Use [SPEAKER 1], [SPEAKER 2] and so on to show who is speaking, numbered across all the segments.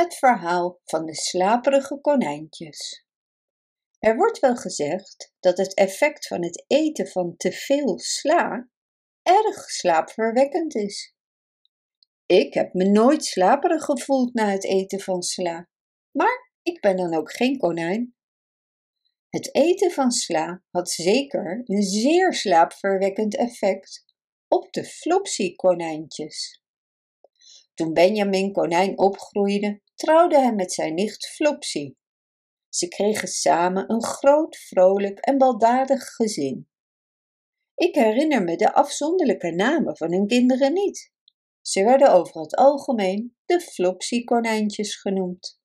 [SPEAKER 1] Het verhaal van de slaperige konijntjes. Er wordt wel gezegd dat het effect van het eten van te veel sla erg slaapverwekkend is. Ik heb me nooit slaperig gevoeld na het eten van sla, maar ik ben dan ook geen konijn. Het eten van sla had zeker een zeer slaapverwekkend effect op de Flopsy-konijntjes. Toen Benjamin Konijn opgroeide, trouwde hij met zijn nicht Flopsy. Ze kregen samen een groot, vrolijk en baldadig gezin. Ik herinner me de afzonderlijke namen van hun kinderen niet. Ze werden over het algemeen de Flopsy-konijntjes genoemd.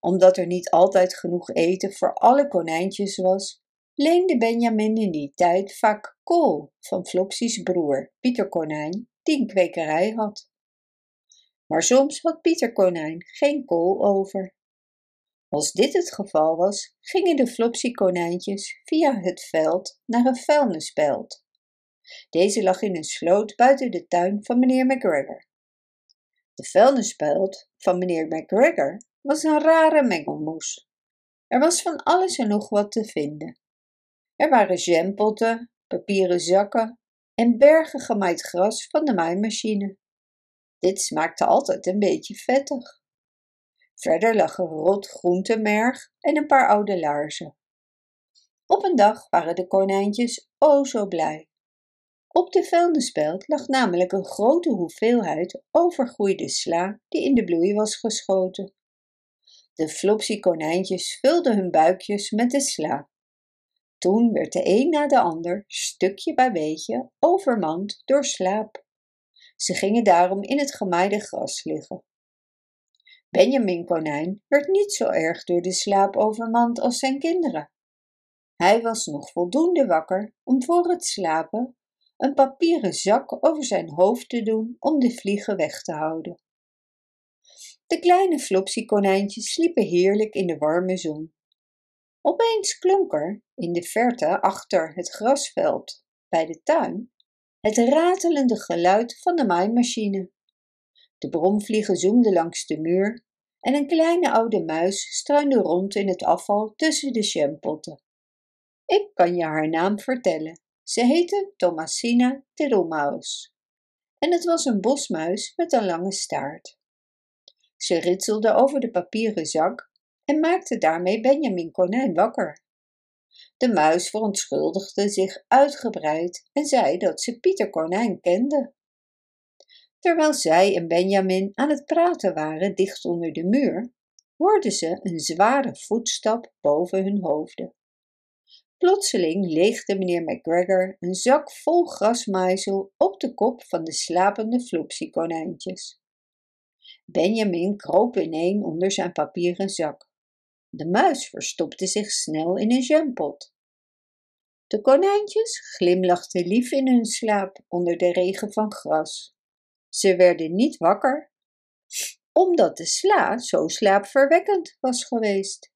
[SPEAKER 1] Omdat er niet altijd genoeg eten voor alle konijntjes was, leende Benjamin in die tijd vaak kool van Flopsy's broer, Pieter Konijn, die een kwekerij had. Maar soms had Pieter Konijn geen kool over. Als dit het geval was, gingen de Flopsy-konijntjes via het veld naar een vuilnisbelt. Deze lag in een sloot buiten de tuin van meneer McGregor. De vuilnisbelt van meneer McGregor was een rare mengelmoes. Er was van alles en nog wat te vinden. Er waren jampotten, papieren zakken en bergen gemaaid gras van de maaimachine. Dit smaakte altijd een beetje vettig. Verder lag er rot groentemerg en een paar oude laarzen. Op een dag waren de konijntjes o zo blij. Op de vuilnisbelt lag namelijk een grote hoeveelheid overgroeide sla die in de bloei was geschoten. De Flopsy konijntjes vulden hun buikjes met de sla. Toen werd de een na de ander, stukje bij beetje, overmand door slaap. Ze gingen daarom in het gemaaide gras liggen. Benjamin Konijn werd niet zo erg door de slaap overmand als zijn kinderen. Hij was nog voldoende wakker om voor het slapen een papieren zak over zijn hoofd te doen om de vliegen weg te houden. De kleine Flopsy-konijntjes sliepen heerlijk in de warme zon. Opeens klonk er, in de verte achter het grasveld bij de tuin, het ratelende geluid van de maaimachine. De bromvliegen zoemden langs de muur en een kleine oude muis struinde rond in het afval tussen de jampotten. Ik kan je haar naam vertellen. Ze heette Thomasina Titelmaus. En het was een bosmuis met een lange staart. Ze ritselde over de papieren zak en maakte daarmee Benjamin Konijn wakker. De muis verontschuldigde zich uitgebreid en zei dat ze Pieter Konijn kende. Terwijl zij en Benjamin aan het praten waren dicht onder de muur, hoorden ze een zware voetstap boven hun hoofden. Plotseling leegde meneer McGregor een zak vol grasmaaisel op de kop van de slapende Flopsy-konijntjes. Benjamin kroop ineen onder zijn papieren zak. De muis verstopte zich snel in een jampot. De konijntjes glimlachten lief in hun slaap onder de regen van gras. Ze werden niet wakker, omdat de sla zo slaapverwekkend was geweest.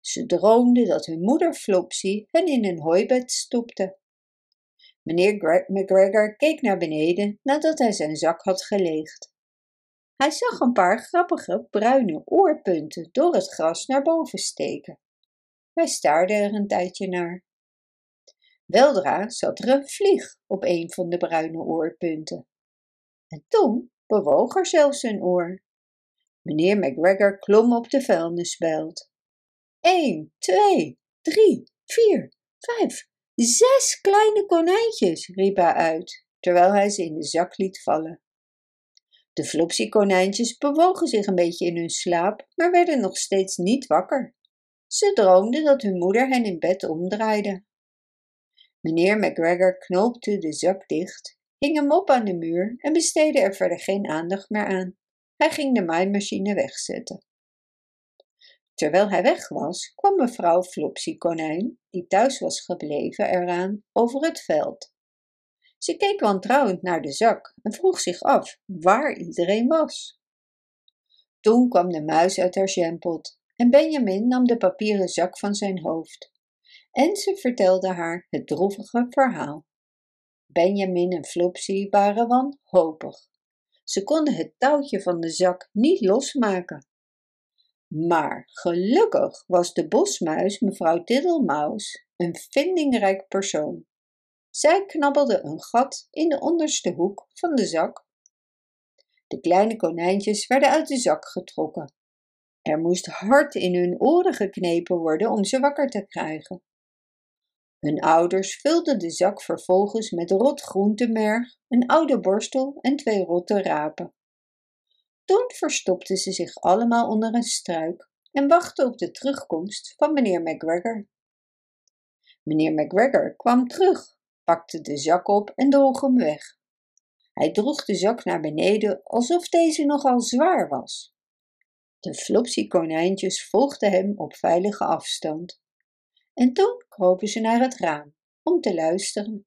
[SPEAKER 1] Ze droomden dat hun moeder Flopsy hen in een hooibed stopte. Meneer McGregor keek naar beneden nadat hij zijn zak had geleegd. Hij zag een paar grappige bruine oorpunten door het gras naar boven steken. Hij staarde er een tijdje naar. Weldra zat er een vlieg op een van de bruine oorpunten. En toen bewoog er zelfs een oor. Meneer McGregor klom op de vuilnisbelt. Eén, twee, drie, vier, vijf, zes kleine konijntjes, riep hij uit, terwijl hij ze in de zak liet vallen. De Flopsy-konijntjes bewogen zich een beetje in hun slaap, maar werden nog steeds niet wakker. Ze droomden dat hun moeder hen in bed omdraaide. Meneer McGregor knoopte de zak dicht hing hem op aan de muur en besteedde er verder geen aandacht meer aan. Hij ging de maaimachine wegzetten. Terwijl hij weg was, kwam mevrouw Flopsy Konijn, die thuis was gebleven, eraan over het veld. Ze keek wantrouwend naar de zak en vroeg zich af waar iedereen was. Toen kwam de muis uit haar jampot en Benjamin nam de papieren zak van zijn hoofd. En ze vertelde haar het droevige verhaal. Benjamin en Flopsy waren wanhopig. Ze konden het touwtje van de zak niet losmaken. Maar gelukkig was de bosmuis, mevrouw Diddelmaus, een vindingrijk persoon. Zij knabbelde een gat in de onderste hoek van de zak. De kleine konijntjes werden uit de zak getrokken. Er moest hard in hun oren geknepen worden om ze wakker te krijgen. Hun ouders vulden de zak vervolgens met rot groentemerg, een oude borstel en twee rotte rapen. Toen verstopten ze zich allemaal onder een struik en wachtten op de terugkomst van meneer McGregor. Meneer McGregor kwam terug, pakte de zak op en droeg hem weg. Hij droeg de zak naar beneden alsof deze nogal zwaar was. De Flopsy-konijntjes volgden hem op veilige afstand. En toen kropen ze naar het raam om te luisteren.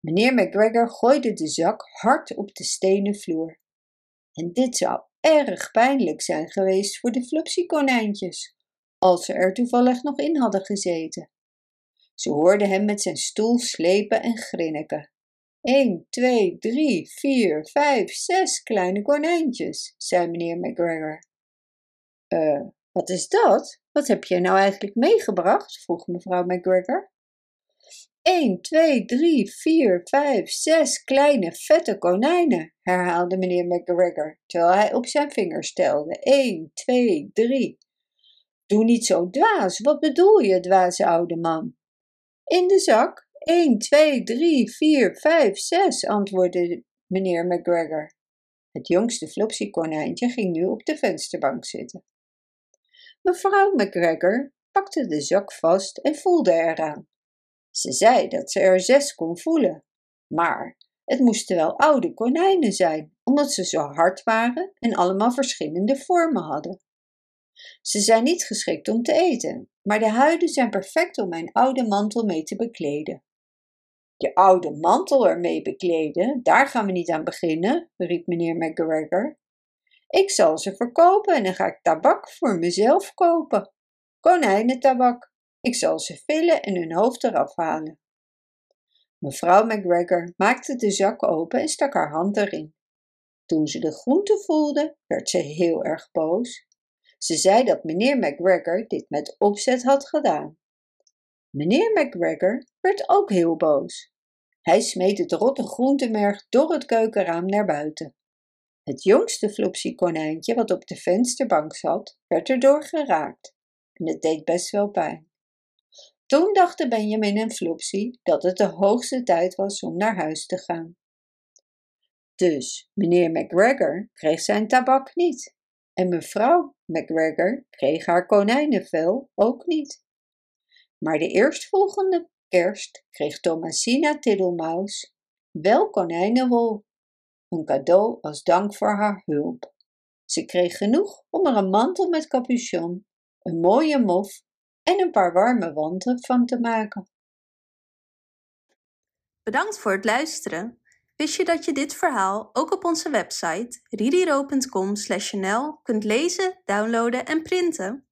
[SPEAKER 1] Meneer McGregor gooide de zak hard op de stenen vloer. En dit zou erg pijnlijk zijn geweest voor de Flopsy-konijntjes, als ze er toevallig nog in hadden gezeten. Ze hoorden hem met zijn stoel slepen en grinniken. 1, 2, 3, 4, 5, 6 kleine konijntjes, zei meneer McGregor. Eh, wat is dat? Wat heb je nou eigenlijk meegebracht? vroeg mevrouw McGregor. 1, 2, 3, 4, 5, 6 kleine vette konijnen, herhaalde meneer McGregor, terwijl hij op zijn vingers telde. 1, 2, 3. Doe niet zo dwaas, wat bedoel je, dwaze oude man? In de zak, 1, 2, 3, 4, 5, 6, antwoordde meneer McGregor. Het jongste Flopsy-konijntje ging nu op de vensterbank zitten. Mevrouw McGregor pakte de zak vast en voelde eraan. Ze zei dat ze er zes kon voelen, maar het moesten wel oude konijnen zijn, omdat ze zo hard waren en allemaal verschillende vormen hadden. Ze zijn niet geschikt om te eten, maar de huiden zijn perfect om mijn oude mantel mee te bekleden. Je oude mantel ermee bekleden, daar gaan we niet aan beginnen, riep meneer McGregor. Ik zal ze verkopen en dan ga ik tabak voor mezelf kopen. Konijnentabak. Ik zal ze villen en hun hoofd eraf halen. Mevrouw McGregor maakte de zak open en stak haar hand erin. Toen ze de groente voelde, werd ze heel erg boos. Ze zei dat meneer McGregor dit met opzet had gedaan. Meneer McGregor werd ook heel boos. Hij smeet het rotte groentemerg door het keukenraam naar buiten. Het jongste Flopsy-konijntje, wat op de vensterbank zat, werd erdoor geraakt en het deed best wel pijn. Toen dachten Benjamin en Flopsy dat het de hoogste tijd was om naar huis te gaan. Dus meneer McGregor kreeg zijn tabak niet en mevrouw McGregor kreeg haar konijnenvel ook niet. Maar de eerstvolgende kerst kreeg Thomasina Tiddelmaus wel konijnenwol, een cadeau als dank voor haar hulp. Ze kreeg genoeg om er een mantel met capuchon, een mooie mof en een paar warme wanten van te maken.
[SPEAKER 2] Bedankt voor het luisteren. Wist je dat je dit verhaal ook op onze website ririro.com/nl kunt lezen, downloaden en printen?